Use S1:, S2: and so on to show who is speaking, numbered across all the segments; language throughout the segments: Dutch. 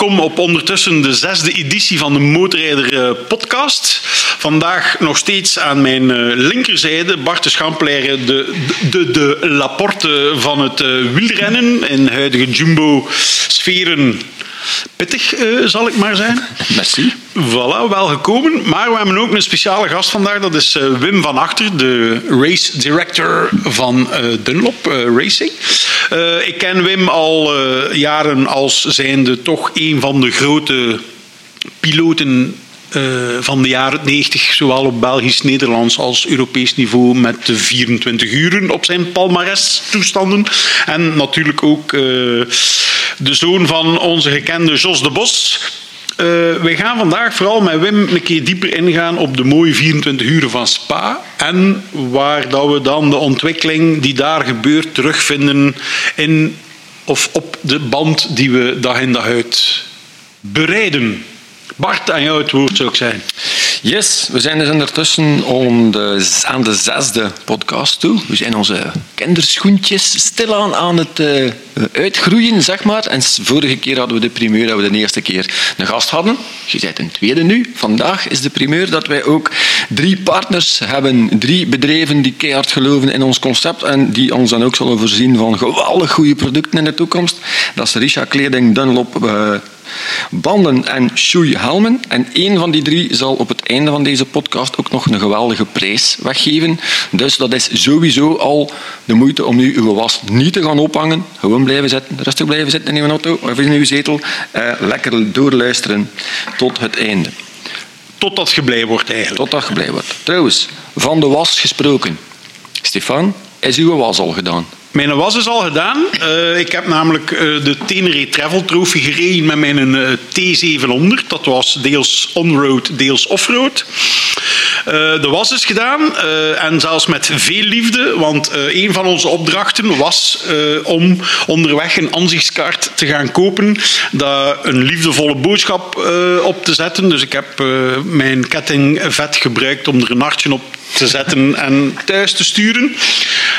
S1: welkom op ondertussen de zesde editie van de Motorrijder eh, podcast. Vandaag nog steeds aan mijn eh, linkerzijde Bart de Schampleire, de, de, de Laporte van het wielrennen in huidige jumbo-sferen. Pittig, zal ik maar zijn.
S2: Merci.
S1: Voilà, wel gekomen. Maar we hebben ook een speciale gast vandaag. Dat is Wim van Achter, de race director van Dunlop Racing. ik ken Wim al jaren als zijnde toch een van de grote piloten van de jaren 90, zowel op Belgisch, Nederlands als Europees niveau, met de 24 uren op zijn palmares toestanden. En natuurlijk ook uh, de zoon van onze gekende Jos de Bos. Uh, we gaan vandaag vooral met Wim een keer dieper ingaan op de mooie 24 uren van Spa. En waar dat we dan de ontwikkeling die daar gebeurt terugvinden in of op de band die we dag in dag uit bereiden. Bart, aan jou het woord zou ik zijn.
S2: Yes, we zijn dus ondertussen de, aan de zesde podcast toe. We zijn onze kinderschoentjes stilaan aan het uh, uitgroeien, zeg maar. En vorige keer hadden we de primeur dat we de eerste keer een gast hadden. Je bent een tweede nu. Vandaag is de primeur dat wij ook drie partners hebben. Drie bedrijven die keihard geloven in ons concept en die ons dan ook zullen voorzien van geweldig goede producten in de toekomst. Dat is Risha Kleding, Dunlop... Uh, banden en shoeihelmen. En één van die drie zal op het einde van deze podcast ook nog een geweldige prijs weggeven. Dus dat is sowieso al de moeite om nu uw was niet te gaan ophangen. Gewoon blijven zitten, rustig blijven zitten in uw auto of in uw zetel. Eh, lekker doorluisteren tot het einde.
S1: Totdat je blij wordt eigenlijk.
S2: Totdat je blij wordt. Trouwens, van de was gesproken. Stefan, is uw was al gedaan?
S1: Mijn was is al gedaan. Uh, ik heb namelijk uh, de Tenere Travel Trophy gereden met mijn uh, T700. Dat was deels on-road, deels off-road. de was is gedaan en zelfs met veel liefde, want een van onze opdrachten was om onderweg een ansichtskaart te gaan kopen, dat een liefdevolle boodschap op te zetten. Dus ik heb mijn ketting vet gebruikt om er een hartje op te zetten en thuis te sturen.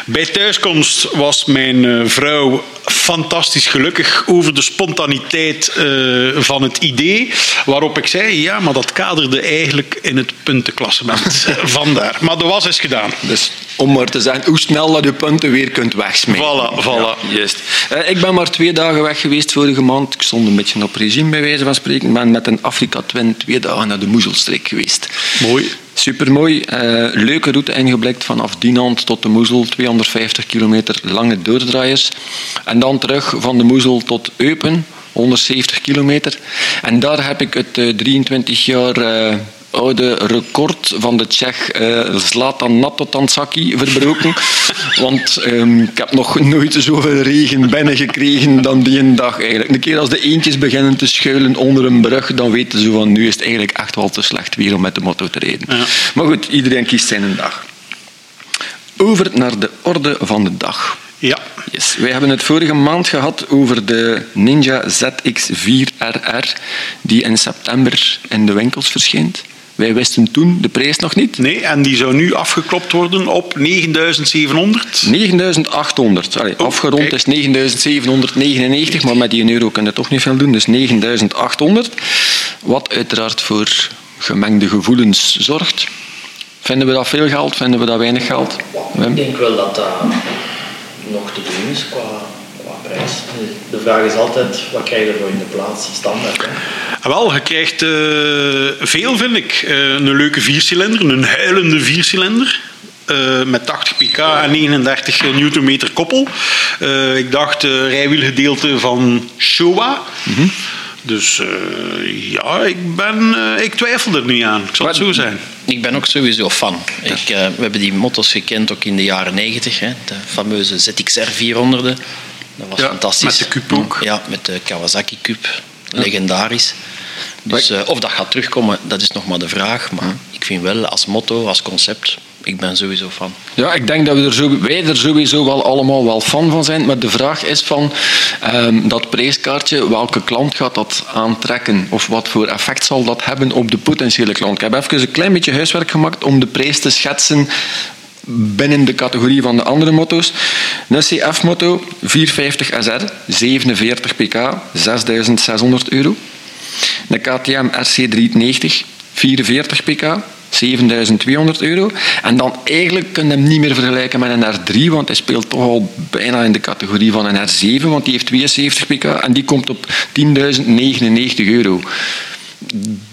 S1: Bij thuiskomst was mijn eh, vrouw fantastisch gelukkig over de spontaniteit eh, van het idee. Waarop ik zei, ja, maar dat kaderde eigenlijk in het puntenklassement. Vandaar. Maar de was is gedaan.
S2: Dus om maar te zeggen hoe snel dat je punten weer kunt wegsmijten.
S1: Voilà, voilà.
S2: Ja, juist. Uh, ik ben maar twee dagen weg geweest vorige maand. Ik stond een beetje op regime, bij wijze van spreken. Ik ben met een Afrika Twin twee dagen naar de Moezelstreek geweest.
S1: Mooi.
S2: Supermooi. Uh, leuke route ingeblikt vanaf Dinant tot de Moezel. 250 kilometer lange doordraaiers. En dan terug van de Moezel tot Eupen. 170 kilometer. En daar heb ik het uh, eh, 23 jaar uh, oude record van de Tsjech uh, Zlatan Natotansaki verbroken. Want um, ik heb nog nooit zoveel regen binnengekregen dan die een dag eigenlijk. Een keer als de eentjes beginnen te schuilen onder een brug, dan weten ze van nu is het eigenlijk echt wel te slecht weer om met de motto te rijden. Ja. Maar goed, iedereen kiest zijn dag. Over naar de orde van de dag.
S1: Ja.
S2: Yes. Wij hebben het vorige maand gehad over de Ninja ZX4RR, die in september in de winkels verschijnt. Wij wisten toen de prijs nog niet.
S1: Nee, en die zou nu afgeklopt worden op 9700?
S2: 9800. Allee, oh, afgerond is 9799, maar met die euro kun je toch niet veel doen. Dus 9800. Wat uiteraard voor gemengde gevoelens zorgt. Vinden we dat veel geld? Vinden we dat weinig geld?
S3: Ik denk wel dat dat nog te doen is qua, qua prijs. De vraag is altijd, wat krijg je ervoor in de plaats? Standaard. Hè?
S1: Wel, je krijgt uh, veel, vind ik. Uh, een leuke viercilinder, een huilende viercilinder. Uh, met 80 pk en 39 newtonmeter koppel. ik dacht rijwielgedeelte van Showa. Mm -hmm. Dus uh, ja, ik, ben, uh, ik twijfel er niet aan. Ik zal het zo zijn.
S4: Ik ben ook sowieso fan. Ik, uh, we hebben die motto's gekend ook in de jaren 90. Hè, de fameuze ZXR 400. Dat was
S1: ja,
S4: fantastisch.
S1: Met de Cube ook.
S4: Ja, met de Kawasaki Cube. Legendarisch. Dus of dat gaat terugkomen, dat is nog maar de vraag. Maar ik vind wel als motto, als concept, ik ben sowieso fan.
S2: Ja, ik denk dat we er zo, wij er sowieso wel allemaal wel fan van zijn. Maar de vraag is van um, dat prijskaartje, welke klant gaat dat aantrekken? Of wat voor effect zal dat hebben op de potentiële klant? Ik heb even een klein beetje huiswerk gemaakt om de prijs te schetsen binnen de categorie van de andere motto's. Een CF-motto, 450 SR, 47 pk, 6600 euro. Een KTM RC390, 44 pk, 7200 euro. En dan eigenlijk kun je hem niet meer vergelijken met een R3, want hij speelt toch al bijna in de categorie van een R7, want die heeft 72 pk en die komt op 10.099 euro.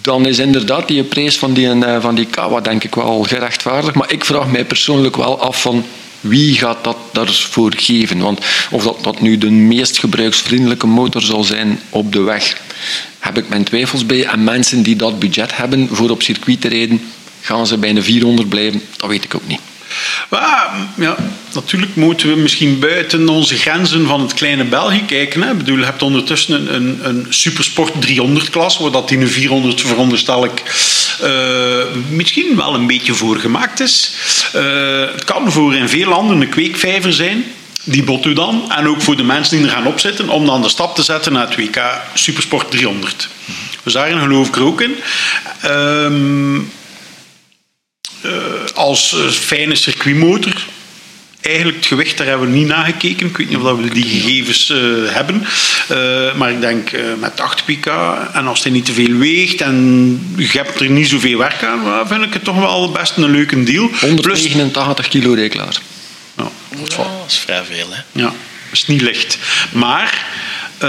S2: Dan is inderdaad die prijs van die, eh, van die Kawa denk ik wel gerechtvaardigd. Maar ik vraag mij persoonlijk wel af van wie gaat dat daarvoor geven? Want of dat, dat nu de meest gebruiksvriendelijke motor zal zijn op de weg, heb ik mijn twijfels bij. En mensen die dat budget hebben voor op circuit te rijden, gaan ze bij de 400 blijven? Dat weet ik ook niet.
S1: Ja, ja, natuurlijk moeten we misschien buiten onze grenzen van het kleine België kijken. Hè. Bedoel, je hebt ondertussen een, een, een Supersport 300-klas, waar dat in een 400 veronderstel ik uh, misschien wel een beetje voor gemaakt is. Uh, het kan voor in veel landen een kweekvijver zijn. Die bot u dan. En ook voor de mensen die er gaan opzitten, om dan de stap te zetten naar het WK Supersport 300. Dus daarin geloof ik er ook in. Uh, uh, als uh, fijne circuitmotor. Eigenlijk het gewicht, daar hebben we niet naar gekeken. Ik weet niet of we die gegevens uh, hebben. maar ik denk met 8 pk en als hij niet te veel weegt en je hebt er niet zoveel werk aan, vind ik het toch wel best een leuke deal.
S2: 189 kilo klaar.
S4: Ja, dat is vrij veel. Hè?
S1: Ja, dat is niet licht. Maar uh,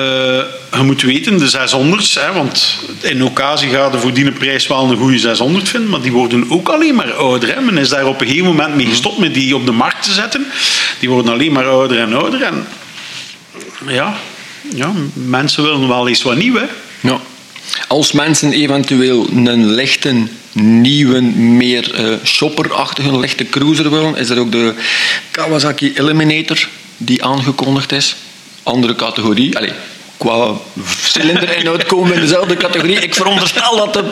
S1: je moet weten, de 600's, hè, want in occasie gaat er voor die prijs wel een goede 600 vinden, maar die worden ook alleen maar ouder. Hè. Men is daar op een gegeven moment mee gestopt met die op de markt te zetten. Die worden alleen maar ouder en ouder. En ja, ja mensen willen wel eens wat nieuw. Hè.
S2: Ja. Als mensen eventueel een lichte, nieuwe, meer uh, shopperachtige lichte cruiser willen, is er ook de Kawasaki Eliminator die aangekondigd is andere categorie. Allee, qua cilinderinhoud komen we in dezelfde categorie. Ik veronderstel dat de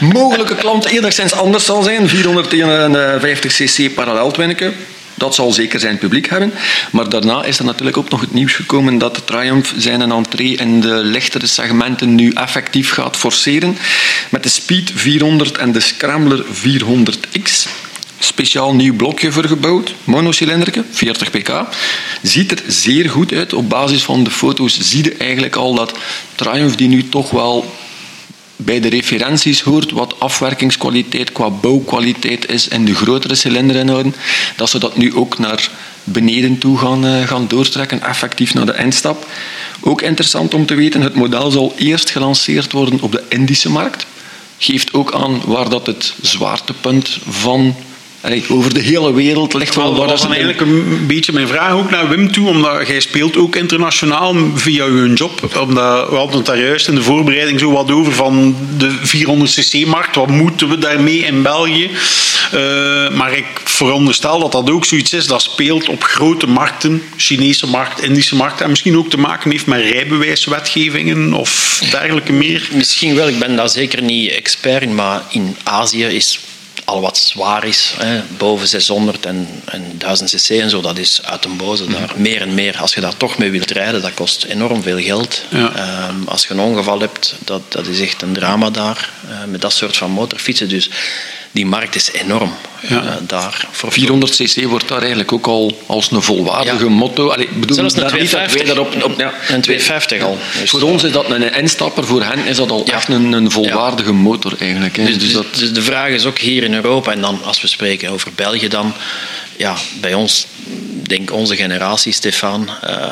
S2: mogelijke klant enigszins anders zal zijn. 451 cc parallel twinneken. Dat zal zeker zijn publiek hebben. Maar daarna is er natuurlijk ook nog het nieuws gekomen dat de Triumph zijn entree in de lichtere segmenten nu effectief gaat forceren. Met de Speed 400 en de Scrambler 400X speciaal nieuw blokje voor gebouwd, monocilinderke, 40 pk. Ziet er zeer goed uit. Op basis van de foto's zie je eigenlijk al dat Triumph die nu toch wel bij de referenties hoort wat afwerkingskwaliteit qua bouwkwaliteit is in de grotere cilinderinhouden, dat ze dat nu ook naar beneden toe gaan, uh, gaan doortrekken, effectief naar de eindstap. Ook interessant om te weten, het model zal eerst gelanceerd worden op de Indische markt. Geeft ook aan waar dat het zwaartepunt van over de hele wereld ligt wel...
S1: Dat was eigenlijk een beetje mijn vraag ook naar Wim toe, omdat jij speelt ook internationaal via je job. Omdat we hadden het daar juist in de voorbereiding zo wat over van de 400cc-markt. Wat moeten we daarmee in België? Uh, maar ik veronderstel dat dat ook zoiets is dat speelt op grote markten, Chinese markt, Indische markt, en misschien ook te maken heeft met rijbewijswetgevingen of dergelijke meer.
S4: Misschien wel, ik ben daar zeker niet expert in, maar in Azië is al wat zwaar is, hè, boven 600 en, en 1000 cc en zo, dat is uit een boze daar. Meer en meer, als je daar toch mee wilt rijden, dat kost enorm veel geld. Um, als je een ongeval hebt, dat, dat is echt een drama daar, uh, met dat soort van motorfietsen. Dus die markt is enorm. Ja. Uh, daar
S2: 400 cc wordt daar eigenlijk ook al als een volwaardige ja. motto. Allee, bedoel,
S4: Zelfs een 250.
S2: Op, op,
S4: ja, een 250 al.
S2: Dus voor ons is dat een instapper, voor hen is dat al echt een, een volwaardige motor eigenlijk. Hè.
S4: Dus, dus, dat... dus de vraag is ook hier in Europa, en dan als we spreken over België dan, ja, bij ons denk onze generatie, Stefan, uh,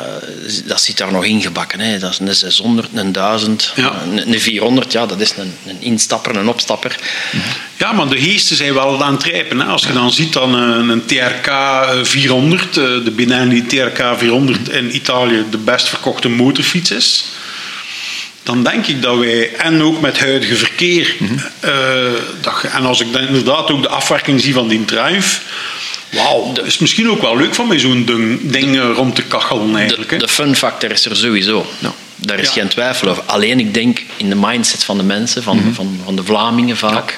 S4: dat zit daar nog ingebakken. Hè. Dat is een 600, een 1000, ja. een, 400, ja, dat is een, een instapper, een opstapper.
S1: Ja, maar de geesten zijn wel aan het rijpen. Hè. Als je dan ziet dat een, een TRK 400, eh, de Benelli TRK 400 in Italië de best verkochte motorfiets is dan denk ik dat wij, en ook met huidige verkeer, mm -hmm. uh, dat, en als ik dan inderdaad ook de afwerking zie van die Triumph, Wauw, dat is misschien ook wel leuk van mij zo'n ding, ding de, rond te kachelen eigenlijk.
S4: De, de fun factor is er sowieso. Ja. Daar is ja. geen twijfel over. Alleen ik denk in de mindset van de mensen, van, mm -hmm. van, van de Vlamingen vaak, ja.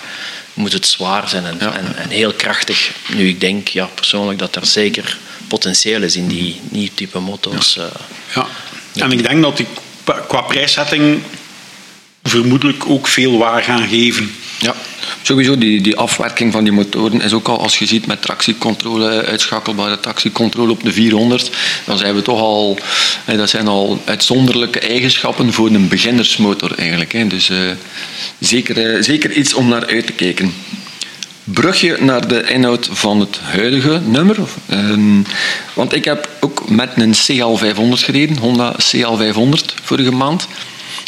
S4: moet het zwaar zijn en, en, en, heel krachtig. Nu ik denk ja, persoonlijk dat er zeker potentieel is in die nieuwe type motto's.
S1: Ja. Uh, en ik denk dat die qua prijszetting vermoedelijk ook veel waar gaan geven.
S2: Ja, sowieso die, die afwerking van die motoren is ook al, als je ziet met tractiecontrole, uitschakelbare tractiecontrole op de 400, dan zijn we toch al, dat zijn al uitzonderlijke eigenschappen voor een beginnersmotor eigenlijk. Dus uh, zeker, uh, zeker iets om naar uit te kijken brugje naar de inhoud van het huidige nummer. Um, want ik heb ook met een CL500 gereden, Honda CL500 vorige maand.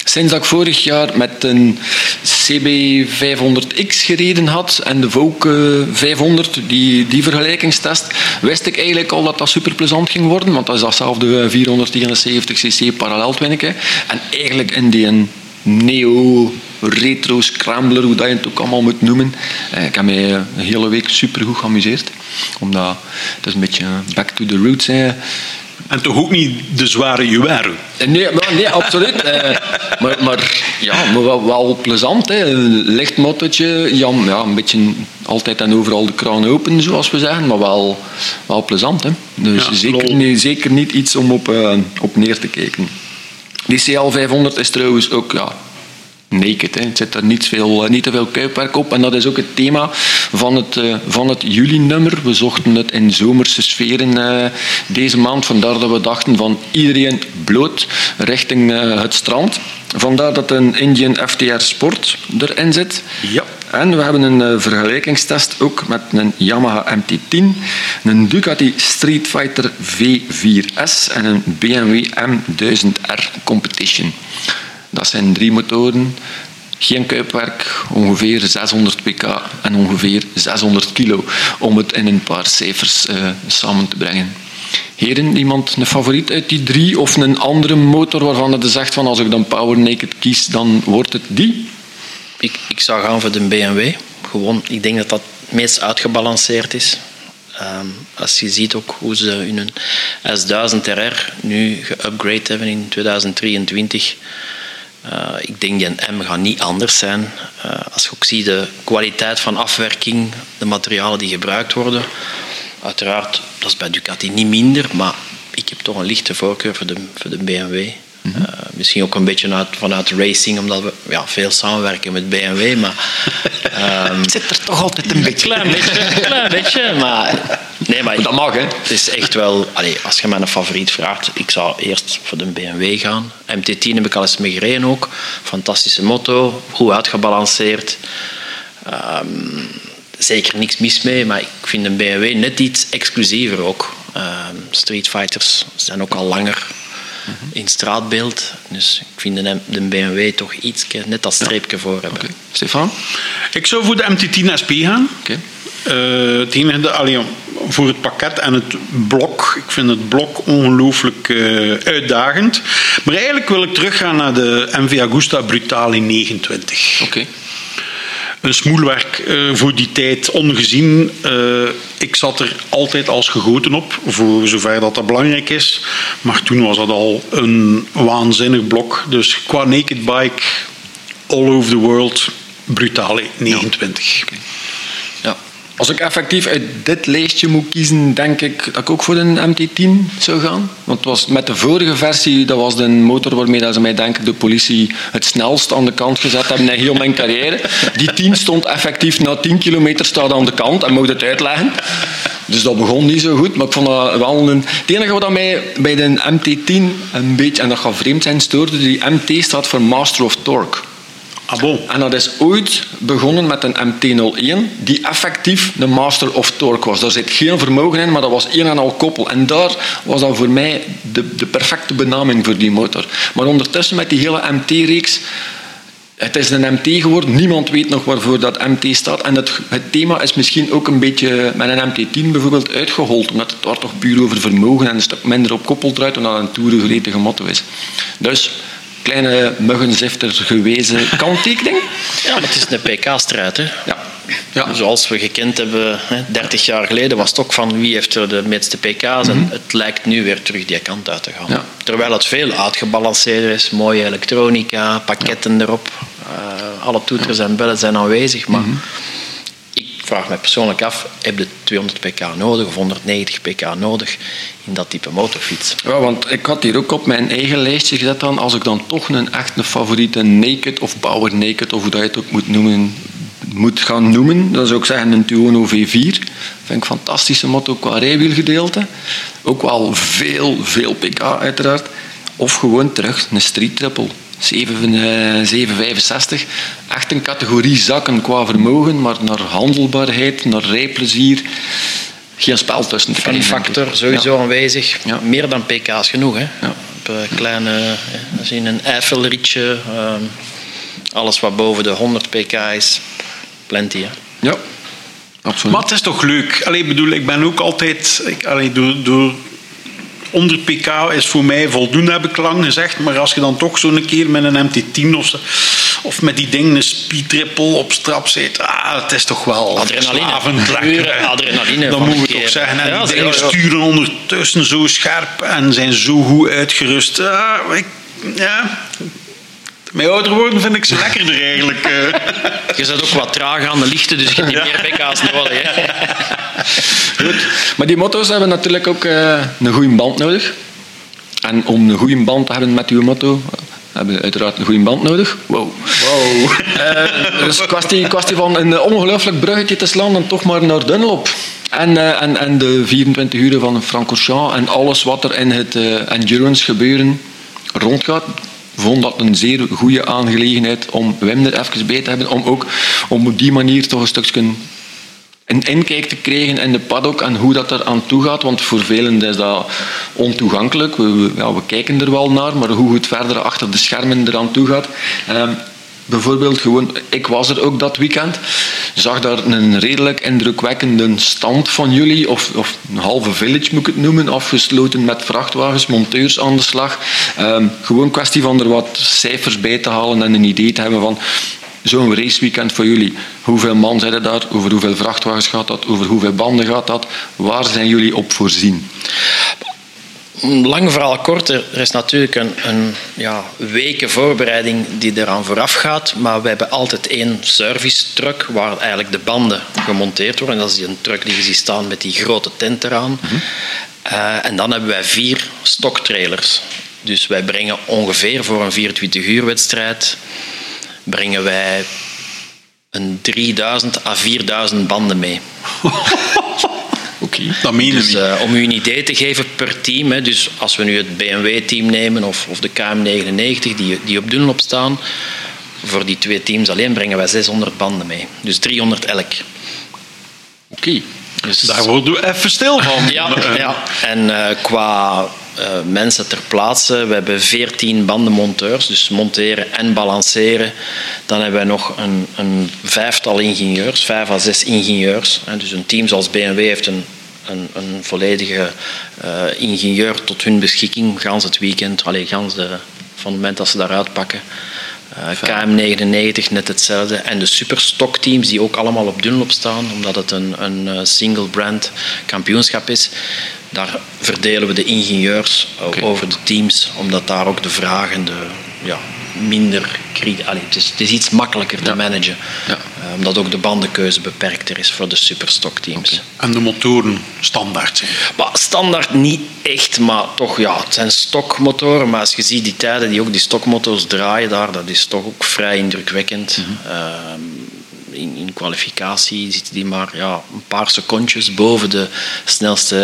S2: Sinds dat ik vorig jaar met een CB500X gereden had en de Vogue 500, die, die vergelijkingstest, wist ik eigenlijk al dat dat super plezant ging worden, want dat is datzelfde 479cc parallel En eigenlijk in die neo retro scrambler, hoe dat je het ook allemaal moet noemen. Eh, ik heb mij een hele week super goed geamuseerd. Omdat het is een beetje back to the roots is.
S1: En toch ook niet de zware Juaro?
S2: Nee, nee absoluut. Eh, maar, maar, ja, maar wel, wel plezant. Hè. Een licht mottootje. Ja, ja, een beetje altijd en overal de kraan open, zoals we zeggen. Maar wel, wel plezant. Hè. Dus zeker, niet, zeker niet iets om op, uh, op neer te kijken. Die CL500 is trouwens ook ja, naked. Hè. Het zit er niet, veel, eh, niet te veel kuipwerk op. En dat is ook het thema van het, uh, van het juli-nummer. We zochten het in zomerse sferen uh, deze maand. Vandaar dat we dachten van iedereen bloot richting het strand. Vandaar dat een Indian FTR Sport erin zit.
S1: Ja.
S2: En we hebben een vergelijkingstest ook met een Yamaha MT-10, een Ducati Street Fighter V4S en een BMW M1000R Competition. Dat zijn drie motoren, geen kuipwerk, ongeveer 600 pk en ongeveer 600 kilo, om het in een paar cijfers uh, samen te brengen. Heren, iemand een favoriet uit die drie of een andere motor waarvan je zegt van als ik dan Power Naked kies, dan wordt het die?
S4: Ik, ik zou gaan voor de BMW. Gewoon, ik denk dat dat het meest uitgebalanceerd is. Um, als je ziet ook hoe ze hun S1000 RR nu geupgrade hebben in 2023 uh, ik denk die M gaat niet anders zijn. Uh, als je ook ziet de kwaliteit van afwerking, de materialen die gebruikt worden. Uiteraard, dat is bij Ducati niet minder, maar ik heb toch een lichte voorkeur voor de, voor de BMW. Uh, misschien ook een beetje uit, vanuit racing, omdat we ja, veel samenwerken met BMW. Maar,
S2: um, het zit er toch altijd een beetje.
S4: Klein beetje, klein beetje. Maar, nee, maar
S2: dat mag, hè?
S4: Het is echt wel... Allez, als je mij een favoriet vraagt, ik zou eerst voor de BMW gaan. MT-10 heb ik al eens mee gereden ook. Fantastische motto, goed uitgebalanceerd. Um, zeker niks mis mee, maar ik vind een BMW net iets exclusiever ook. Um, Street Fighters zijn ook al langer in straatbeeld. Dus ik vind de, de BMW toch iets net dat streepje voor hebben. Okay.
S2: Stefan?
S1: Ik zou voor de MT-10 SP gaan.
S2: Okay.
S1: Uh, het enige, allee, voor het pakket en het blok. Ik vind het blok ongelooflijk uh, uitdagend. Maar eigenlijk wil ik teruggaan naar de MV Agusta Brutale 29.
S2: Oké
S1: een smoelwerk uh, voor die tijd ongezien. Uh, ik zat er altijd als gegoten op, voor zover dat dat belangrijk is. Maar toen was dat al een waanzinnig blok. Dus qua naked bike, all over the world, brutale 29.
S2: Ja. Okay. Als ik effectief uit dit lijstje moet kiezen, denk ik dat ik ook voor een MT-10 zou gaan. Want het was met de vorige versie, dat was de motor waarmee dat ze mij denken de politie het snelst aan de kant gezet hebben in heel mijn carrière. Die 10 stond effectief na 10 kilometer staat aan de kant en mocht het uitleggen. Dus dat begon niet zo goed, maar ik vond dat wel een... Het enige wat mij bij de MT-10 een beetje, en dat gaat vreemd zijn, stoorde, die MT staat voor Master of Torque.
S1: Ah.
S2: En dat is ooit begonnen met een MT-01, die effectief de master of torque was. Daar zit geen vermogen in, maar dat was één en al koppel. En daar was dat voor mij de, de perfecte benaming voor die motor. Maar ondertussen met die hele MT-reeks, het is een MT geworden. Niemand weet nog waarvoor dat MT staat. En het, het thema is misschien ook een beetje met een MT-10 bijvoorbeeld uitgehold. Omdat het daar toch puur over vermogen en een stuk minder op koppel draait, omdat het een toerengereden motto is. Dus kleine muggenzifter gewezen kanttekening.
S4: Ja, maar het is een PK-strijd.
S2: Ja.
S4: Ja. Zoals we gekend hebben, 30 jaar geleden was het ook van wie heeft er de meeste pk's. Mm -hmm. En mhm. het lijkt nu weer terug die kant uit te gaan.
S2: Ja.
S4: Terwijl het veel uitgebalanceerder is. Mooie elektronica, pakketten ja. erop. Uh, alle toeters en bellen zijn aanwezig. Maar mm -hmm. Vraag me persoonlijk af, heb je 200 pk nodig of 190 pk nodig in dat type motorfiets?
S2: Ja, want ik had hier ook op mijn eigen lijstje gezet dan, als ik dan toch een echt een favoriete naked of power naked, of hoe dat je het ook moet noemen, moet gaan noemen, dan zou ik zeggen een Tuono V4. Vind ik een fantastische motor qua rijwielgedeelte. Ook wel veel, veel pk uiteraard. Of gewoon terug een street triple. 7, eh, 765. Echt een categorie zakken qua vermogen, maar naar handelbaarheid, naar rijplezier. Geen spel tussen te krijgen,
S4: factor sowieso aanwezig.
S2: Ja.
S4: Meer dan pk's genoeg. Hè?
S2: Ja.
S4: Op eh, kleine, eh, als je een Eiffelrietje, ehm, alles wat boven de 100 pk is, plenty. Hè?
S2: Ja, absoluut.
S1: Maar het is toch leuk. Allee, ik bedoel, ik ben ook altijd... Ik, allee, door, door, onder pk is voor mij voldoende, heb ik lang gezegd. Maar als je dan toch zo'n keer met een MT-10 of, of met die dingen een speed triple op strap zit... Ah, het is toch wel
S4: Adrenaline.
S1: lekker.
S4: Adrenaline
S1: Dat
S4: van
S1: moeten we toch zeggen. En
S4: Ja,
S1: die dingen sturen ondertussen zo scherp en zijn zo goed uitgerust. Ah, ik, ja... Met ouder worden vind ik ze lekkerder eigenlijk. eh.
S4: Je zit ook wat traag aan de lichten, dus je hebt niet meer pk's nodig. Hè?
S2: Goed. Maar die motto's hebben natuurlijk ook eh, een goede band nodig. En om een goede band te hebben met uw motto, eh, hebben we uiteraard een goede band nodig. Wow. wow. dus kwestie, kwestie van een ongelooflijk bruggetje te slaan en toch maar naar Dunlop. En, eh, en, en de 24 uur van Francorchamps en alles wat er in het eh, endurance gebeuren rondgaat vond dat een zeer goede aangelegenheid om Wim er even bij te hebben, om ook om op die manier toch een stukje een inkijk te krijgen in de paddock en hoe dat er aan toe gaat. Want voor velen is dat ontoegankelijk. We, ja, we kijken er wel naar, maar hoe het verder achter de schermen eraan toe gaat. Ehm, bijvoorbeeld, gewoon, ik was er ook dat weekend. Zag daar een redelijk indrukwekkende stand van jullie, of, of een halve village moet ik het noemen, afgesloten met vrachtwagens, monteurs aan de slag. Ehm, gewoon kwestie van er wat cijfers bij te halen en een idee te hebben van zo'n raceweekend voor jullie. Hoeveel man zijn er daar? Over hoeveel vrachtwagens gaat dat? Over hoeveel banden gaat dat? Waar zijn jullie op voorzien?
S4: Lang verhaal kort, er is natuurlijk een, een ja, weken voorbereiding die eraan vooraf gaat. Maar we hebben altijd één service truck waar eigenlijk de banden gemonteerd worden. En dat is die een truck die je ziet staan met die grote tent eraan. Eh, en dan hebben wij vier stoktrailers. Dus wij brengen ongeveer voor een 24 uur wedstrijd brengen wij een 3000 à 4000 banden mee.
S2: Oké.
S1: Dat meen je
S4: Dus
S1: niet.
S4: eh, om u een idee te geven per team, hè, dus als we nu het BMW-team nemen of, of de KM99 die, die op Dunlop staan, voor die twee teams alleen brengen wij 600 banden mee. Dus 300 elk.
S2: Oké.
S4: Dus,
S1: Daar worden we even stil van.
S4: ja, ja. En eh, qua eh, mensen ter plaatse, we hebben 14 bandenmonteurs, dus monteren en balanceren. Dan hebben we nog een, een vijftal ingenieurs, vijf à zes ingenieurs. Hè. Dus een team zoals BMW heeft een, een, een volledige eh, ingenieur tot hun beschikking, gans het weekend, allee, gans de, van het moment dat ze daaruit pakken. Eh, KM99 net hetzelfde. En de superstockteams die ook allemaal op Dunlop staan, omdat het een, een eh, single brand kampioenschap is. Daar verdelen we de ingenieurs over de teams, omdat daar ook de vragen de, ja, minder... Allee, het, is, het is iets makkelijker te managen.
S2: Ja.
S4: Omdat ook de bandenkeuze beperkter is voor de superstockteams.
S1: En de motoren standaard zijn.
S4: Maar standaard niet echt, maar toch, ja, het zijn stokmotoren. Maar als je ziet die tijden die ook die stokmotors draaien daar, dat is toch ook vrij indrukwekkend. Ehm, in, in kwalificatie zitten die maar ja, een paar secondjes boven de snelste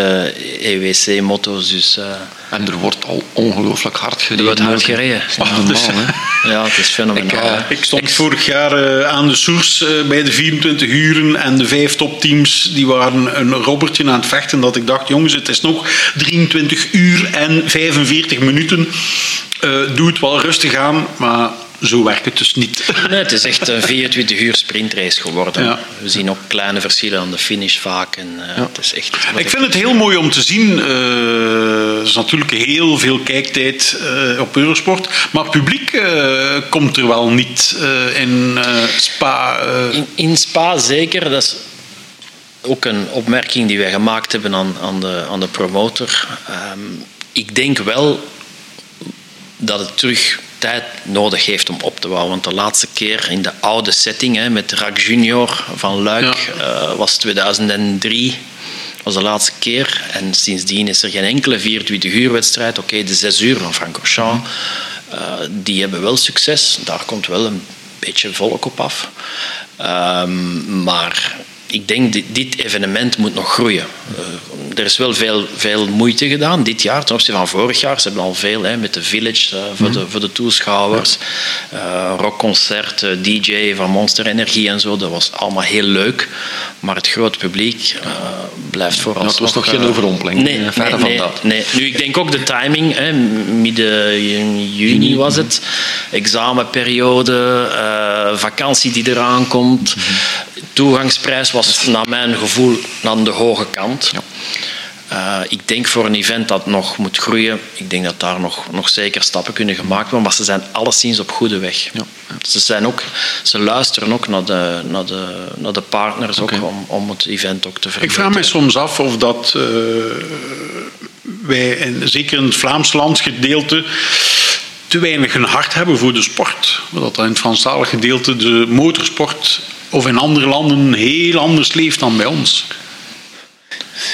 S4: EWC-motto's. Dus eh,
S2: En er wordt al ongelooflijk hard gereden.
S4: er wordt hard gereden.
S2: Is niet normaal, hè?
S4: Ja, het is fenomenaal.
S2: Ik, eh.
S1: Ik stond vorig jaar eh, aan de soers bij de 24 uren en de vijf topteams die waren een robbertje aan het vechten dat ik dacht, jongens, het is nog 23 uur en 45 minuten. Eh, doe het wel rustig aan, maar zo werkt het dus niet.
S4: Nee, het is echt een 24 uur sprintrace geworden.
S1: Ja.
S4: We zien ook kleine verschillen aan de finish vaak. En, eh, het is echt,
S1: Ik vind het heel mooi om te zien. eh, Er is natuurlijk heel veel kijktijd eh, op Eurosport. Maar het publiek komt er wel niet in Spa.
S4: In, in Spa zeker. Dat is ook een opmerking die wij gemaakt hebben aan, aan, de, aan de promotor. Ehm, ik denk wel dat het terug tijd nodig heeft om op te bouwen. Want de laatste keer in de oude setting hè, met Rack Junior van Luik uh, was 2003 was de laatste keer. En sindsdien is er geen enkele 24 uur wedstrijd. Oké, de 6 uur van Francorchamps, uh, die hebben wel succes. Daar komt wel een beetje volk op af. Um, maar ik denk dit, dit evenement moet nog groeien. Uh, er is wel veel, veel moeite gedaan dit jaar ten opzichte van vorig jaar. Ze hebben al veel hè, met de Village uh, voor, de, voor de toeschouwers. Uh, rockconcert, DJ van Monster Energie en zo. Dat was allemaal heel leuk. Maar het grote publiek blijft vooral.
S2: Het was nog geen overrompeling.
S4: Nee,
S2: verder
S4: nee,
S2: van dat.
S4: Nee. Nu, ik denk ook de timing. Hè, midden juni was het. Examenperiode, vakantie die eraan komt. Toegangsprijs was naar mijn gevoel aan de hoge kant. Ja. Uh, ik denk voor een event dat nog moet groeien, ik denk dat daar nog, nog zeker stappen kunnen gemaakt worden, maar ze zijn alleszins op goede weg. Ja. Ze, zijn ook, ze luisteren ook naar de, naar de, naar de partners okay. ook om, om het event ook te verbeteren.
S1: Ik vraag me soms af of dat uh, wij, en zeker in het Vlaams landsgedeelte, te weinig een hart hebben voor de sport. Dat in het Franstalig gedeelte de motorsport of in andere landen heel anders leeft dan bij ons.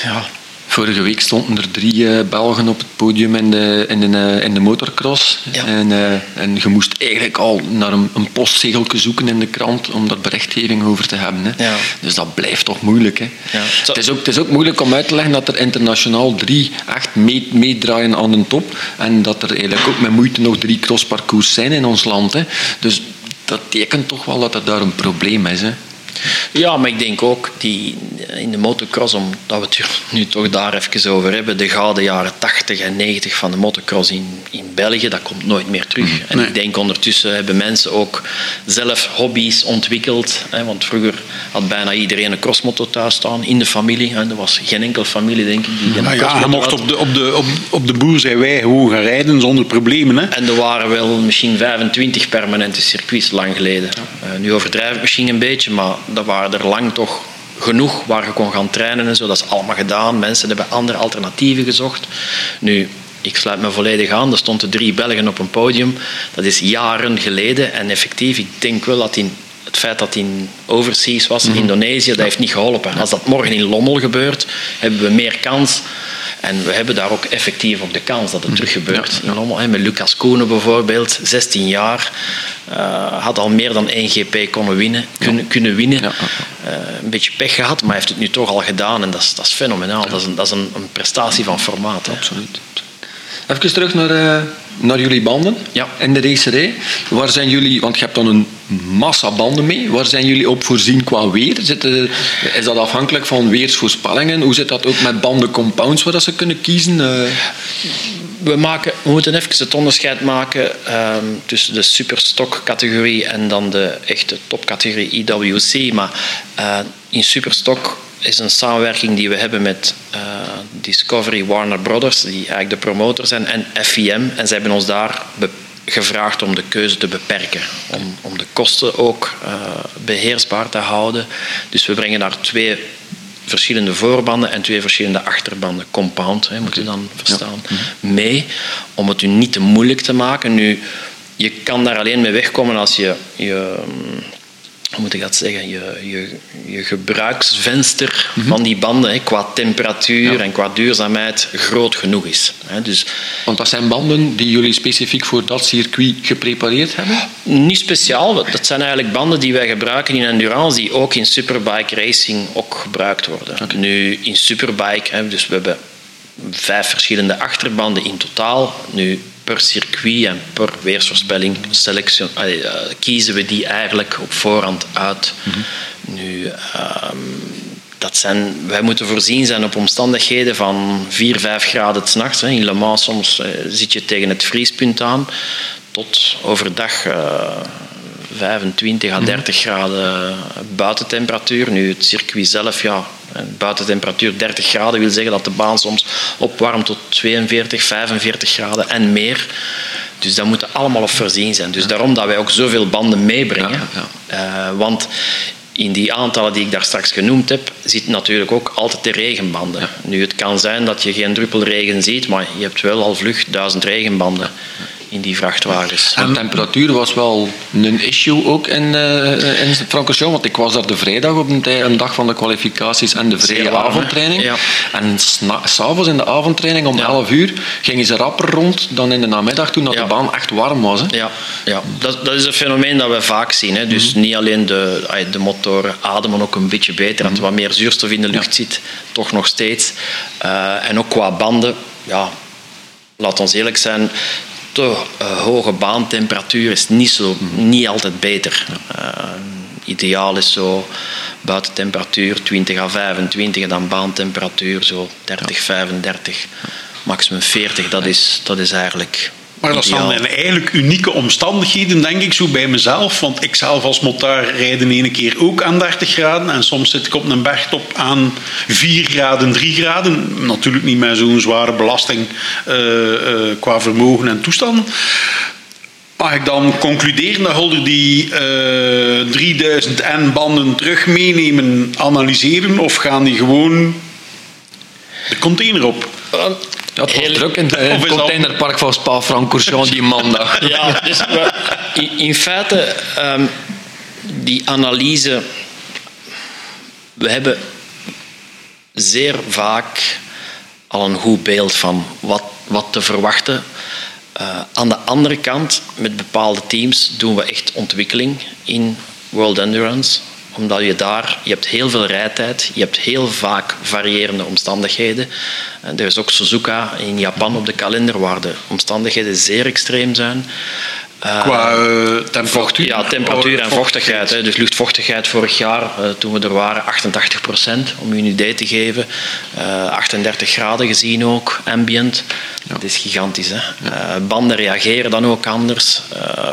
S2: Ja, Vorige week stonden er drie uh, Belgen op het podium in de, in de, uh, in de motocross. Ja. En, uh, en je moest eigenlijk al naar een, een postzegeltje zoeken in de krant om daar berichtgeving over te hebben. Hè. Ja. Dus dat blijft toch moeilijk. Hè. Ja. Het, is ook, het is ook moeilijk om uit te leggen dat er internationaal drie echt meedraaien aan de top. En dat er eigenlijk ook met moeite nog drie crossparcours zijn in ons land. Hè. Dus dat tekent toch wel dat er daar een probleem is. Hè.
S4: Ja, maar ik denk ook die, in de motocross, omdat we het nu toch daar even over hebben, de gouden jaren 80 en 90 van de motocross in, in België, dat komt nooit meer terug. Nee. En ik denk ondertussen hebben mensen ook zelf hobby's ontwikkeld. Hè, want vroeger had bijna iedereen een crossmotor thuis staan in de familie. En er was geen enkele familie, denk ik, die
S1: een ja, je mocht op de, op, de, op, op de boer zijn wij gewoon gaan rijden zonder problemen. Hè?
S4: En er waren wel misschien 25 permanente circuits lang geleden. Uh, nu overdrijf ik misschien een beetje, maar dat waren er lang toch genoeg waar je kon gaan trainen en zo. Dat is allemaal gedaan. Mensen hebben andere alternatieven gezocht. Nu, ik sluit me volledig aan. Er stonden drie Belgen op een podium. Dat is jaren geleden. En effectief, ik denk wel dat in het feit dat in overseas was, in Indonesië, dat heeft niet geholpen. Als dat morgen in Lommel gebeurt, hebben we meer kans. En we hebben daar ook effectief op de kans dat het terug gebeurt. Met Lucas Koenen bijvoorbeeld, 16 jaar, uh, had al meer dan één GP kunnen winnen. Kunnen, kunnen winnen. Uh, een beetje pech gehad, maar heeft het nu toch al gedaan. En dat is, dat is fenomenaal. Dat is, een, dat is een, een prestatie van formaat. Hè.
S2: Absoluut. Even terug naar, uh, naar jullie banden
S4: ja.
S2: in de racerij. Waar zijn jullie, want je hebt dan een massa banden mee. Waar zijn jullie op voorzien qua weer? Is dat afhankelijk van weersvoorspellingen? Hoe zit dat ook met bandencompounds waar ze kunnen kiezen? Uh...
S4: We, maken, we moeten even het onderscheid maken um, tussen de superstock-categorie en dan de echte topcategorie IWC. Maar uh, in superstock is een samenwerking die we hebben met uh, Discovery Warner Brothers, die eigenlijk de promotor zijn, en FIM. En ze hebben ons daar gevraagd om de keuze te beperken, om, om de kosten ook uh, beheersbaar te houden. Dus we brengen daar twee verschillende voorbanden en twee verschillende achterbanden, compound, hè, moet je dan verstaan, ja. mee, om het u niet te moeilijk te maken. Nu, je kan daar alleen mee wegkomen als je, je hoe moet ik dat zeggen, je, je, je gebruiksvenster mm -hmm. van die banden hè, qua temperatuur ja. en qua duurzaamheid groot genoeg is. Hè. Dus,
S2: Want dat zijn banden die jullie specifiek voor dat circuit geprepareerd hebben?
S4: Niet speciaal. Dat zijn eigenlijk banden die wij gebruiken in endurance, die ook in superbike racing ook gebruikt worden. Okay. Nu, in superbike, hè, dus we hebben vijf verschillende achterbanden in totaal. Nu, per circuit en per weersvoorspelling selectie, uh, kiezen we die eigenlijk op voorhand uit. Mm -hmm. Nu, um, dat zijn, wij moeten voorzien zijn op omstandigheden van 4, 5 graden s'nachts. In Le Mans soms uh, zit je tegen het vriespunt aan, tot overdag uh, 25 à 30 graden buitentemperatuur. Nu, het circuit zelf, ja, buitentemperatuur 30 graden wil zeggen dat de baan soms opwarmt tot 42, 45 graden en meer. Dus dat moeten allemaal op voorzien zijn. Dus daarom dat wij ook zoveel banden meebrengen. Ja, ja. Uh, want in die aantallen die ik daar straks genoemd heb, zit natuurlijk ook altijd de regenbanden. Ja. Nu, het kan zijn dat je geen druppel regen ziet, maar je hebt wel al vlug duizend regenbanden. In die vrachtwagens.
S2: En temperatuur was wel een issue ook in, uh, in Francorchamps, want ik was daar de vrijdag op een, een, dag van de kwalificaties en de vrije avondtraining. Ja. En s'avonds in de avondtraining om ja. 11 uur gingen ze rapper rond dan in de namiddag toen dat de baan echt warm was. Hè.
S4: Ja, ja. Dat, dat is een fenomeen dat we vaak zien. Hè. Dus mhm. niet alleen de, de motoren ademen ook een beetje beter, dat er wat meer zuurstof in de lucht zit, toch nog steeds. Uh, en ook qua banden, ja, laat ons eerlijk zijn, te uh, hoge baantemperatuur is niet, zo, niet altijd beter. Uh, ideaal is zo buitentemperatuur 20 à 25 en dan baantemperatuur zo 30, 35, maximum 40. Dat is, dat is eigenlijk
S1: maar dat zijn eigenlijk unieke omstandigheden, denk ik, zo bij mezelf. Want ik zelf als motar rijd ene keer ook aan 30 graden. En soms zit ik op een bergtop aan 4 graden, 3 graden. Natuurlijk niet met zo'n zware belasting uh, uh, qua vermogen en toestanden. Mag ik dan concluderen dat Holder die uh, 3000 N-banden terug meenemen, analyseren? Of gaan die gewoon de container op?
S2: Dat was druk in het containerpark van Spa-Francorchamps die maandag.
S4: Ja, dus in, in, feite, um, die analyse... We hebben zeer vaak al een goed beeld van wat, wat te verwachten. Uh, aan de andere kant, met bepaalde teams, doen we echt ontwikkeling in World Endurance omdat je daar, je hebt heel veel rijtijd, je hebt heel vaak variërende omstandigheden. Er is ook Suzuka in Japan op de kalender waar de omstandigheden zeer extreem zijn.
S1: Uh, Qua uh, temperatuur?
S4: Ja, temperatuur en vochtigheid. Hè. Dus luchtvochtigheid vorig jaar, uh, toen we er waren, 88 procent, om u een idee te geven. 38 graden gezien ook, ambient. Dat is gigantisch. Hè. Ja. banden reageren dan ook anders.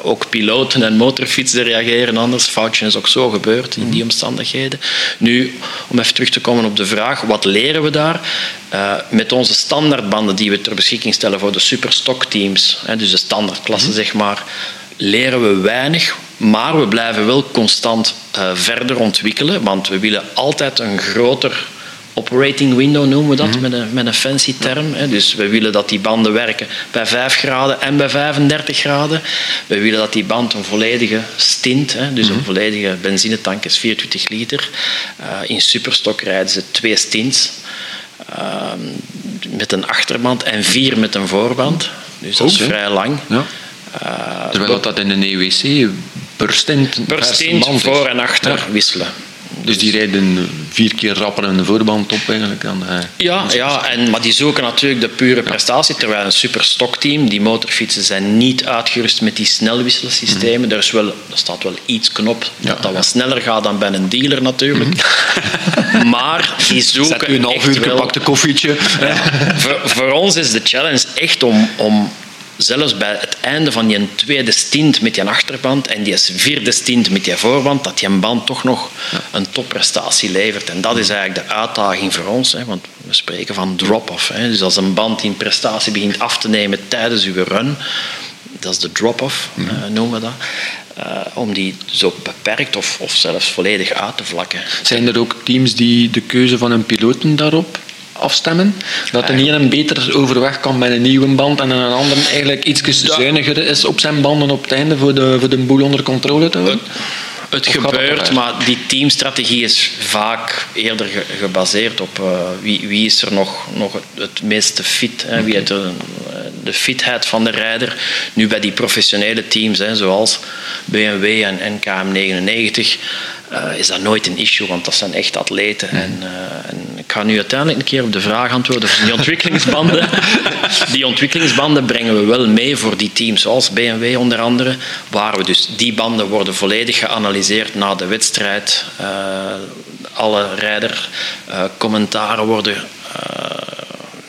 S4: ook piloten en motorfietsen reageren anders. Foutje is ook zo gebeurd in die omstandigheden. Nu, om even terug te komen op de vraag, wat leren we daar? met onze standaardbanden die we ter beschikking stellen voor de superstockteams, dus de standaardklasse, mm -hmm. zeg maar, leren we weinig, maar we blijven wel constant uh, verder ontwikkelen, want we willen altijd een groter operating window noemen we dat mm -hmm. met, een, met een fancy term. Hè. Dus we willen dat die banden werken bij 5 graden en bij 35 graden. We willen dat die band een volledige stint, hè, dus mm -hmm. een mhm. volledige benzinetank is 24 liter. Uh, in superstok rijden ze twee stints. Uh, met een achterband en vier met een voorband. Dus dat is vrij lang. Ja.
S2: Uh, Terwijl dat in een EWC per stint,
S4: per stint voor en achter ja. wisselen.
S2: Dus die rijden vier keer rapper een voorband op eigenlijk dan. Uh,
S4: ja, ja en, maar die zoeken natuurlijk de pure prestatie. Terwijl een superstokteam, die motorfietsen zijn niet uitgerust met die snelwisselsystemen. Mm. Er, is wel, er staat wel iets knop ja, dat dat wat sneller gaat dan bij een dealer natuurlijk. Mm. maar die zoeken. Zet
S2: u een half uur gepakte koffietje.
S4: voor, voor ons is de challenge echt om, om zelfs bij het einde van je tweede stint met je achterband en die vierde stint met je voorband, dat je band toch nog een topprestatie levert. En dat is eigenlijk de uitdaging voor ons, hè, want we spreken van drop-off. Dus als een band in prestatie begint af te nemen tijdens uw run, dat is de drop-off, mm noemen we dat. Uh, om die zo beperkt of, of zelfs volledig uit te vlakken.
S2: Zijn er ook teams die de keuze van hun piloten daarop afstemmen. Dat de een beter overweg kan met een nieuwe band en een ander eigenlijk iets zuiniger is op zijn banden op het einde voor de, voor de boel onder controle te houden.
S4: Het gebeurt, maar die teamstrategie is vaak eerder gebaseerd op uh, wie, wie is er nog, nog het, het meeste fit, hè, wie heeft de, de fitheid van de rijder. Nu bij die professionele teams, hè, zoals BMW en NKM99, uh, is dat nooit een issue, want dat zijn echt atleten. Mm. En, uh, en, ik ga nu uiteindelijk een keer op de vraag antwoorden van die ontwikkelingsbanden. die ontwikkelingsbanden brengen we wel mee voor die teams, zoals BMW onder andere, waar we dus die banden worden volledig geanalyseerd na de wedstrijd. Uh, alle rijdercommentaren worden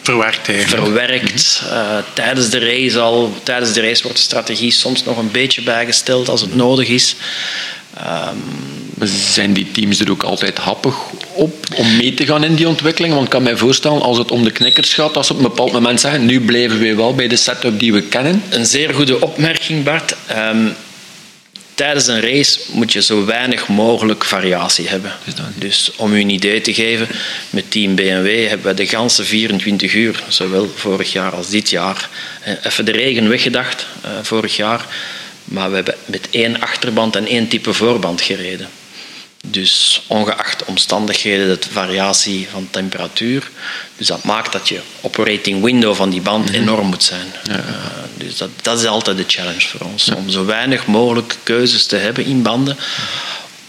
S1: verwerkt.
S4: Verwerkt. Uh, tijdens de race al. Tijdens de race wordt de strategie soms nog een beetje bijgesteld als het nodig is.
S2: Um, zijn die teams er ook altijd happig op om mee te gaan in die ontwikkeling? Want ik kan mij voorstellen, als het om de knikkers gaat, als ze op een bepaald moment zeggen, nu blijven we wel bij de setup die we kennen.
S4: Een zeer goede opmerking, Bart. Um, tijdens een race moet je zo weinig mogelijk variatie hebben. Dus om u een idee te geven, met Team BMW hebben we de ganse 24 uur, zowel vorig jaar als dit jaar, eh, even de regen weggedacht uh, vorig jaar, maar we hebben met één achterband en één type voorband gereden. Dus ongeacht omstandigheden, de variatie van temperatuur. Dus dat maakt dat je operating window van die band mhm. enorm moet zijn. Ja. Uh, dus dat, dat is altijd de challenge voor ons. Om zo weinig mogelijk keuzes te hebben in banden,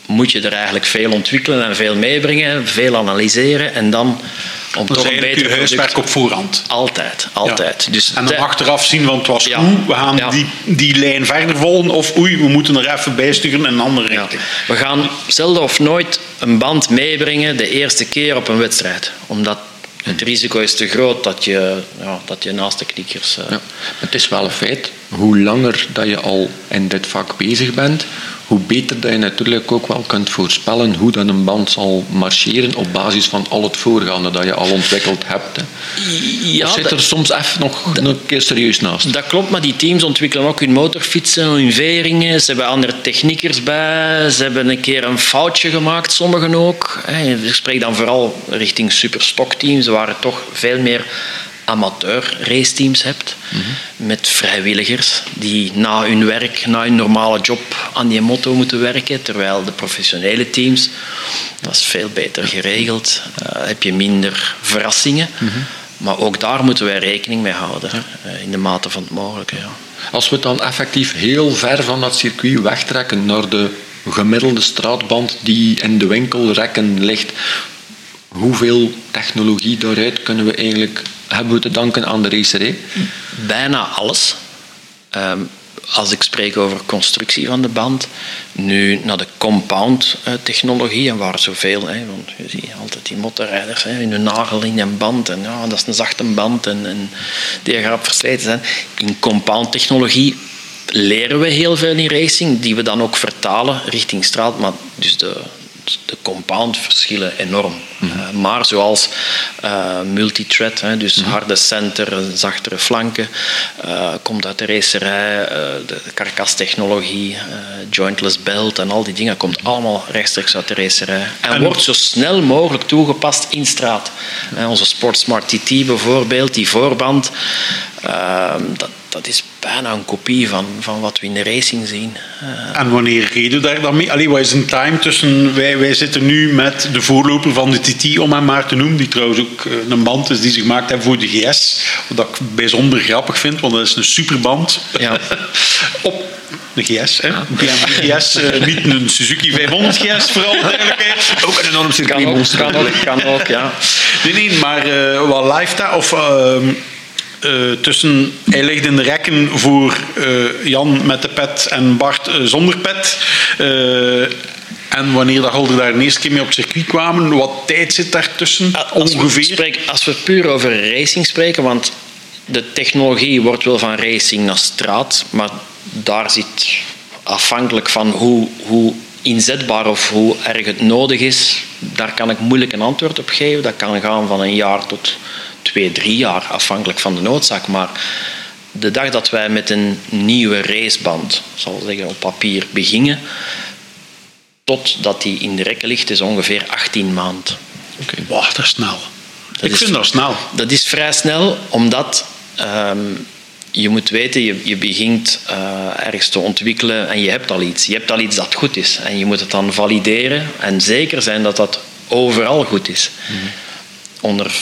S4: moet je er eigenlijk veel ontwikkelen en veel meebrengen, veel analyseren en dan
S1: om dat toch een beter huiswerk op voorhand.
S4: Altijd, altijd.
S1: Dus en dan achteraf zien, want het was ja. we gaan die, die lijn verder volgen of oei, we moeten er even bijsturen in een andere richting.
S4: We gaan zelden of nooit een band meebrengen de eerste keer op een wedstrijd. Omdat het risico is te groot dat je, ja, dat je naast de knikkers... Uh... Ja,
S2: het is wel een feit, hoe langer dat je al in dit vak bezig bent, hoe beter dat je natuurlijk ook wel kunt voorspellen hoe dan een band zal marcheren op basis van al het voorgaande dat je al ontwikkeld hebt. Ja, of zit er soms even nog een keer serieus naast?
S4: Dat klopt, maar die teams ontwikkelen ook hun motorfietsen, hun veringen. Ze hebben andere techniekers bij. Ze hebben een keer een foutje gemaakt, sommigen ook. Ik spreek dan vooral richting superstockteams. Ze waren toch veel meer amateur raceteams hebt. Met vrijwilligers die na hun werk, na hun normale job aan die motto moeten werken. Terwijl de professionele teams, dat is veel beter geregeld. Uh, heb je minder verrassingen. Maar ook daar moeten wij rekening mee houden. Uh, in de mate van het mogelijke. Ja.
S2: Als we het dan effectief heel ver van dat circuit wegtrekken naar de gemiddelde straatband die in de winkelrekken ligt, hoeveel technologie daaruit kunnen we eigenlijk hebben we te danken aan de racerij?
S4: Bijna alles. Ehm, als ik spreek over constructie van de band, nu naar de compound-technologie, en waar zoveel, hè, want je ziet altijd die motorrijders hè, in hun nagel in een band, en ja, dat is een zachte band, en, en die gaat versleten zijn. In compound-technologie leren we heel veel in racing, die we dan ook vertalen richting straat, maar dus de, de compound verschillen enorm. Mhm. Eh, maar zoals uh, multithread, dus mhm. harde center, zachtere flanken, uh, komt uit de racerij, de karkastechnologie, jointless belt en al die dingen komt allemaal rechtstreeks uit de racerij. En, wordt zo snel mogelijk toegepast in straat. onze Sportsmart TT bijvoorbeeld, die voorband, dat, dat is bijna een kopie van, van wat we in de racing zien.
S1: Uh, en wanneer reed u daar dan mee? Allee, wat is een time tussen... Wij, wij zitten nu met de voorloper van de TT, om hem maar te noemen, die trouwens ook eh, een band is die ze gemaakt hebben voor de GS. Wat ik bijzonder grappig vind, want dat is een superband. Ja. Op de GS, hè? BMW GS, uh, niet een Suzuki 500 GS, vooral duidelijkheid.
S2: Ook een enorm circuit.
S4: Kan ook, kan ook, kan ook, ja.
S1: Nee, nee, maar uh, wat live of... Uh, uh, tussen, hij ligt in de rekken voor uh, Jan met de pet en Bart uh, zonder pet. en wanneer dat Holder daar de eerste keer mee op circuit kwamen, wat tijd zit daartussen
S4: als
S1: ongeveer?
S4: We spreken, als we puur over racing spreken, want de technologie wordt wel van racing naar straat, maar daar zit afhankelijk van hoe, hoe inzetbaar of hoe erg het nodig is, daar kan ik moeilijk een antwoord op geven. Dat kan gaan van een jaar tot twee, drie jaar, afhankelijk van de noodzaak. Maar de dag dat wij met een nieuwe raceband, zal zeggen op papier, beginnen, totdat die in de rekken ligt, is ongeveer 18 maanden.
S1: Oké, okay. dat is snel. ik vind dat snel.
S4: Dat is vrij snel, omdat ehm, je moet weten, je, je begint uh, ergens te ontwikkelen en je hebt al iets. Je hebt al iets dat goed is. En je moet het dan valideren en zeker zijn dat dat overal goed is. Mhm. Onder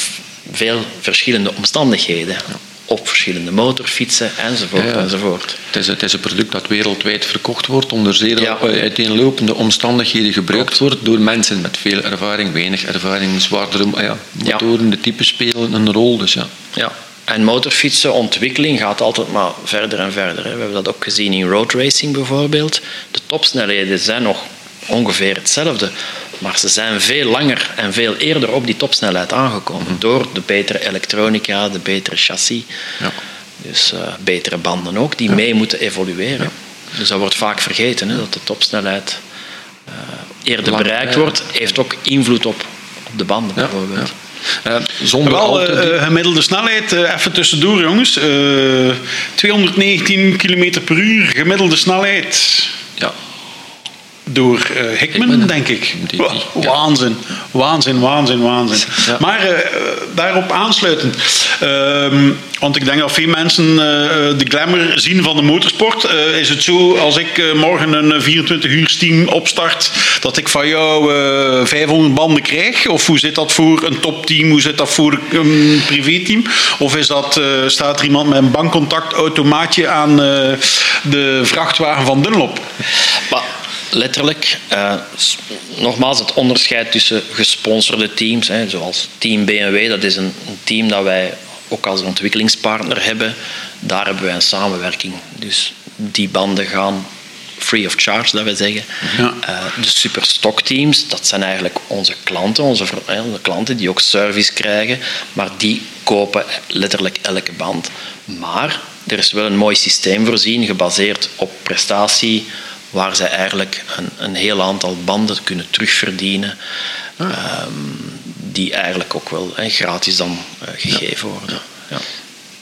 S4: veel verschillende omstandigheden. Op verschillende motorfietsen enzovoort. enzovoort.
S2: Het, is, het is een product dat wereldwijd verkocht wordt, onder zeer ja. uiteenlopende omstandigheden gebruikt wordt door mensen met veel ervaring, weinig ervaring, zwaardere ah ja, motoren, de typen spelen een rol. Dus ja.
S4: ja. En motorfietsenontwikkeling gaat altijd maar verder en verder. We hebben dat ook gezien in road racing bijvoorbeeld. De topsnelheden zijn nog ongeveer hetzelfde. Maar ze zijn veel langer en veel eerder op die topsnelheid aangekomen. Mhm. Door de betere elektronica, de betere chassis. Ja. Dus uh, betere banden ook, die mee moeten evolueren. Dus dat wordt vaak vergeten, hè, dat de topsnelheid uh, eerder bereikt wordt. Heeft ook invloed op, op de banden bijvoorbeeld.
S1: Uh, zonder Wel, uh, gemiddelde snelheid, uh, even tussendoor jongens. 219 km per uur, gemiddelde snelheid. Door uh, Hickman,
S2: Hickman,
S1: denk ik.
S2: die- die, ja.
S1: Waanzin, waanzin, waanzin, waanzin.
S2: Ja.
S1: Maar eh, daarop aansluitend. ehm, want ik denk dat veel mensen eh, de glamour zien van de motorsport. Is het zo, als ik morgen een eh, 24 uur team opstart, dat ik van jou eh 500 banden krijg? Of hoe zit dat voor een topteam? Hoe zit dat voor een privéteam? Of is dat, staat er iemand met een bankcontact automaatje aan de vrachtwagen van Dunlop?
S4: Maar letterlijk, s- nogmaals, het onderscheid tussen gesponsorde teams, hè, zoals Team BMW, dat is een, een team dat wij ook als ontwikkelingspartner hebben. Daar hebben wij een samenwerking. Dus die banden gaan free of charge, dat we zeggen.
S1: Ja.
S4: Eh, de superstockteams, dat zijn eigenlijk onze klanten, onze klanten die ook service krijgen, maar die kopen letterlijk elke band. Maar er is wel een mooi systeem voorzien, gebaseerd op prestatie, waar zij eigenlijk een, een heel aantal banden kunnen terugverdienen, ehm, die eigenlijk ook wel hè, gratis dan eh, gegeven worden. Ja.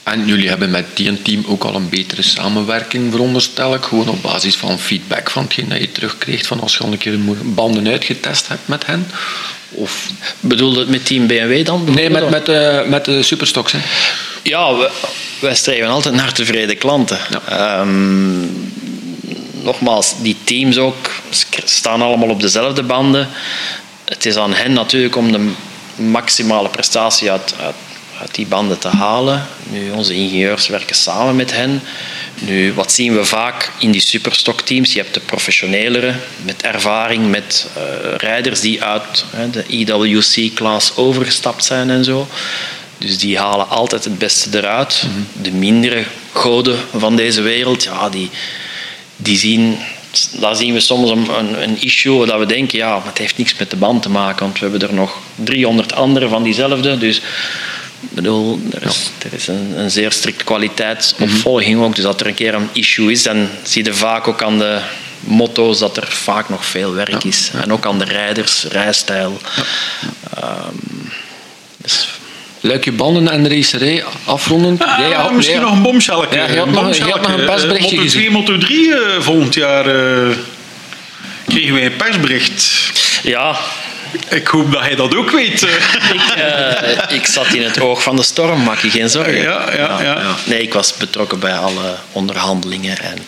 S2: En jullie hebben met die team ook al een betere samenwerking, veronderstel ik. Gewoon op basis van feedback van hetgeen dat je terugkreeg van als je al een keer banden uitgetest hebt met hen. Of...
S4: Bedoelde het met Team BMW dan?
S2: Nee, met,
S4: bijvoorbeeld?
S2: met, eh, met de superstocks. Hè.
S4: Ja, we- wij streven altijd naar tevreden klanten. Ehm, nogmaals, die teams ook staan allemaal op dezelfde banden. Het is aan hen natuurlijk om de maximale prestatie uit, uit, uit die banden te halen. Nu, onze ingenieurs werken samen met hen. Nu, wat zien we vaak in die superstockteams? Je hebt de professionelere met ervaring, met eh, rijders die uit hè, de EWC-klas overgestapt zijn en zo. Dus die halen altijd het beste eruit. De mindere goden van deze wereld, ja, die, die zien, daar zien we soms een, een, een issue dat we denken, ja, maar het heeft niks met de band te maken, want we hebben er nog 300 andere van diezelfde. Dus ik bedoel, er is, er is een, een zeer strikte kwaliteitsopvolging ook. Dus als er een keer een issue is, dan zie je vaak ook aan de motto's dat er vaak nog veel werk is. En ook aan de rijders, rijstijl. Ehm, dus
S2: Luik je banden en racerij afronden.
S1: Ah,
S2: Jij had-
S1: misschien
S2: jij-
S1: nog een bomshelletje.
S2: Ja, je had
S1: een
S2: nog- je had
S1: bomshelletje.
S2: nog een persberichtje
S1: Eh, Moto 2,
S2: gezien.
S1: Moto 3 eh, volgend jaar eh, kregen wij een persbericht.
S4: ja,
S1: Ik hoop dat hij dat ook weet.
S4: ik, eh, ik zat in het oog van de storm, maak je geen zorgen.
S1: Ja, ja, ja.
S4: Nee, ik was betrokken bij alle onderhandelingen en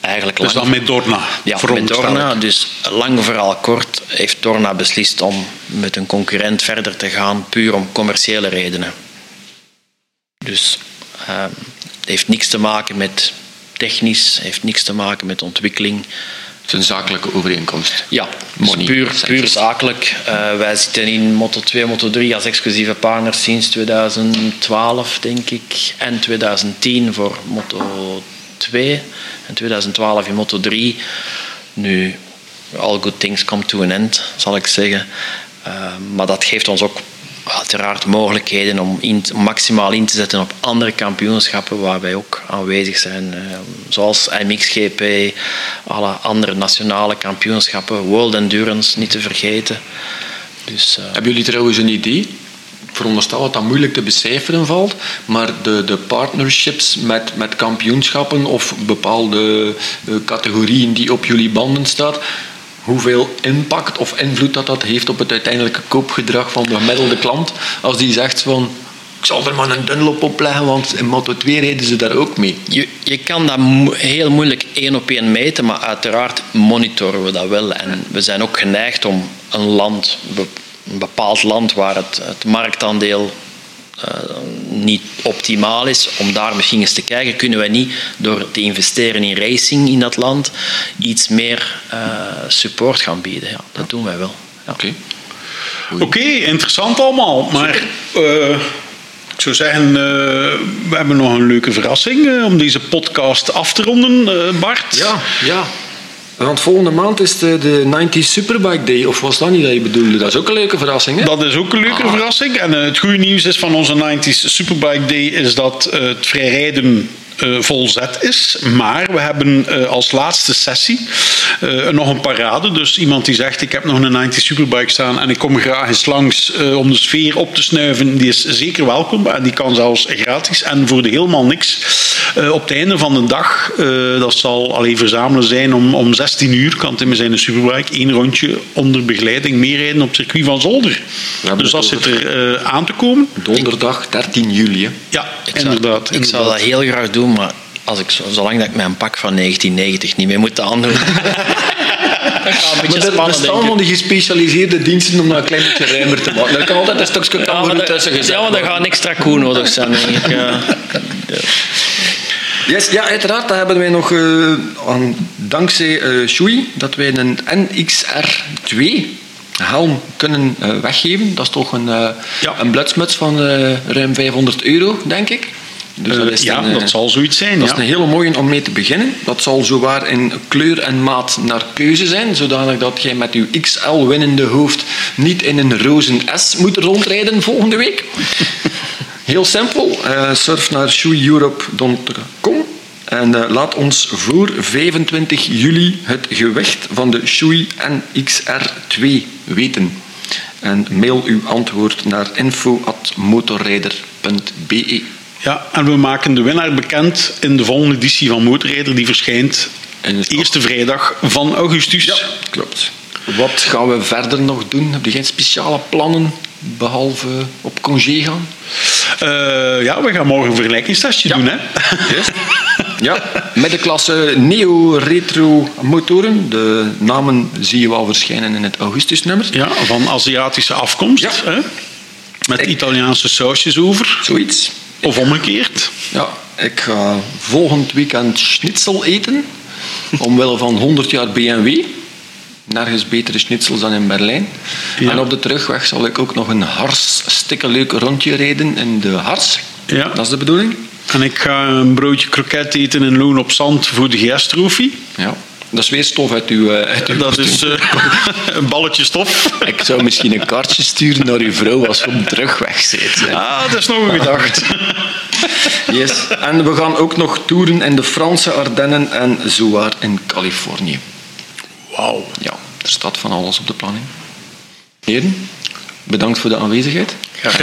S4: eigenlijk
S1: Dus dan met Dorna.
S4: Ja, met Dorna. Dus lang verhaal kort heeft Dorna beslist om met een concurrent verder te gaan, puur om commerciële redenen. Dus ehm, het heeft niks te maken met technisch, heeft niks te maken met ontwikkeling.
S2: Het is een zakelijke overeenkomst.
S4: Ja, dus puur, puur zakelijk. Eh, wij zitten in Moto 2, Moto 3 als exclusieve partner sinds 2012, denk ik. En 2010 voor Moto 2 en 2012 in Moto 3. Nu, all good things come to an end, zal ik zeggen. Eh, maar dat geeft ons ook uiteraard mogelijkheden om in, maximaal in te zetten op andere kampioenschappen waar wij ook aanwezig zijn. eh, zoals MXGP, alle andere nationale kampioenschappen, World Endurance niet te vergeten. Dus, eh,
S2: Hebben jullie trouwens een idee? Veronderstel dat dat moeilijk te becijferen valt, maar de, de partnerships met, met kampioenschappen of bepaalde eh, categorieën die op jullie banden staat, hoeveel impact of invloed dat, dat heeft op het uiteindelijke koopgedrag van de gemiddelde klant, als die zegt van ik zal er maar een Dunlop op leggen, want in Moto 2 rijden ze daar ook mee.
S4: Je, je kan dat mo- heel moeilijk één op één meten, maar uiteraard monitoren we dat wel. En we zijn ook geneigd om een land, een bepaald land waar het, het marktaandeel niet optimaal is, om daar misschien eens te kijken, kunnen wij niet door te investeren in racing in dat land iets meer eh, support gaan bieden. Ja, dat doen wij wel. Ja.
S2: Oké.
S1: Oké, interessant allemaal. Maar eh, ik zou zeggen, eh, we hebben nog een leuke verrassing eh, om deze podcast af te ronden, eh, Bart.
S2: Ja, ja. Want volgende maand is de, de 90 Superbike Day, of was dat niet dat je bedoelde? Dat is ook een leuke verrassing, hè?
S1: Dat is ook een leuke
S2: Ah.
S1: verrassing. En eh, het goede nieuws is van onze 90s Superbike Day is dat eh, het vrijrijden eh vol zet is. Maar we hebben als laatste sessie nog een parade. Dus iemand die zegt ik heb nog een 90 Superbike staan en ik kom graag eens langs om de sfeer op te snuiven. Die is zeker welkom en die kan zelfs gratis en voor de helemaal niks Eh, op het einde van de dag, eh, dat zal alleen verzamelen zijn om, om 16 uur, kan Tim zijn de Superbike één rondje onder begeleiding meerijden op het circuit van Zolder. Dus dat
S2: het
S1: zit er eh, aan te komen.
S2: Donderdag 13 juli. hè.
S1: Ja,
S4: Ik zou,
S1: inderdaad.
S4: ik zou dat heel graag doen, maar als ik, zo- zolang dat ik mijn pak van 1990 niet meer moet aandoen. dat gaat een
S2: Maar er bestaan van die gespecialiseerde diensten om dat een klein beetje ruimer te maken. Er kan altijd een stukje
S4: Ja, dat-
S2: tussen gezet
S4: ja, maar dat
S2: worden.
S4: gaat een extra koe nodig zijn, denk ik. Ja.
S2: Yes, ja, uiteraard. Dat hebben wij nog eh, aan, dankzij eh Shui dat wij een NXR2 helm kunnen eh, weggeven. Dat is toch een,
S1: Ja.
S2: een blutsmuts van ruim 500 euro, denk ik. Dus dat is
S1: ja,
S2: een,
S1: dat zal zoiets zijn.
S2: Dat
S1: ja.
S2: is een hele mooie om mee te beginnen. Dat zal zowaar in kleur en maat naar keuze zijn, zodanig dat jij met je XL winnende hoofd niet in een rozen S moet rondrijden volgende week. Heel simpel. surf naar shoeeurope.com en eh, laat ons voor 25 juli het gewicht van de Shui NXR2 weten. En mail uw antwoord naar info.motorrijder.be.
S1: Ja, en we maken de winnaar bekend in de volgende editie van Motorrijder. Die verschijnt
S2: nog-
S1: eerste vrijdag van augustus.
S2: Ja, klopt. Wat gaan we verder nog doen? Heb je geen speciale plannen, behalve op congé gaan?
S1: Eh, ja, we gaan morgen een vergelijkingstestje doen. Hè?
S2: Ja, middenklasse Neo-Retro motoren. De namen zie je wel verschijnen in het augustusnummer.
S1: Ja, van Aziatische afkomst.
S2: Ja.
S1: Hè? Met
S2: Ik-
S1: Italiaanse sausjes over.
S2: Zoiets.
S1: Of omgekeerd.
S2: Ja, ik ga volgend weekend schnitzel eten. Omwille van 100 jaar BMW. Nergens betere schnitzels dan in Berlijn.
S1: Ja.
S2: En op de terugweg zal ik ook nog een hars leuk rondje rijden in de hars.
S1: Ja.
S2: Dat is de bedoeling.
S1: En ik ga een broodje kroket eten in Loon op Zand voor de GS-trofee.
S2: Ja. Dat is weer stof uit uw... eh, uit uw
S1: Dat is eh, een balletje stof.
S2: Ik zou misschien een kaartje sturen naar uw vrouw als je op de terugweg zit. hè.
S1: Ah, dat is nog een gedacht.
S2: Yes. En we gaan ook nog toeren in de Franse Ardennen en zowaar in Californië.
S1: Wauw.
S2: Ja, er staat van alles op de planning. Heren, bedankt voor de aanwezigheid.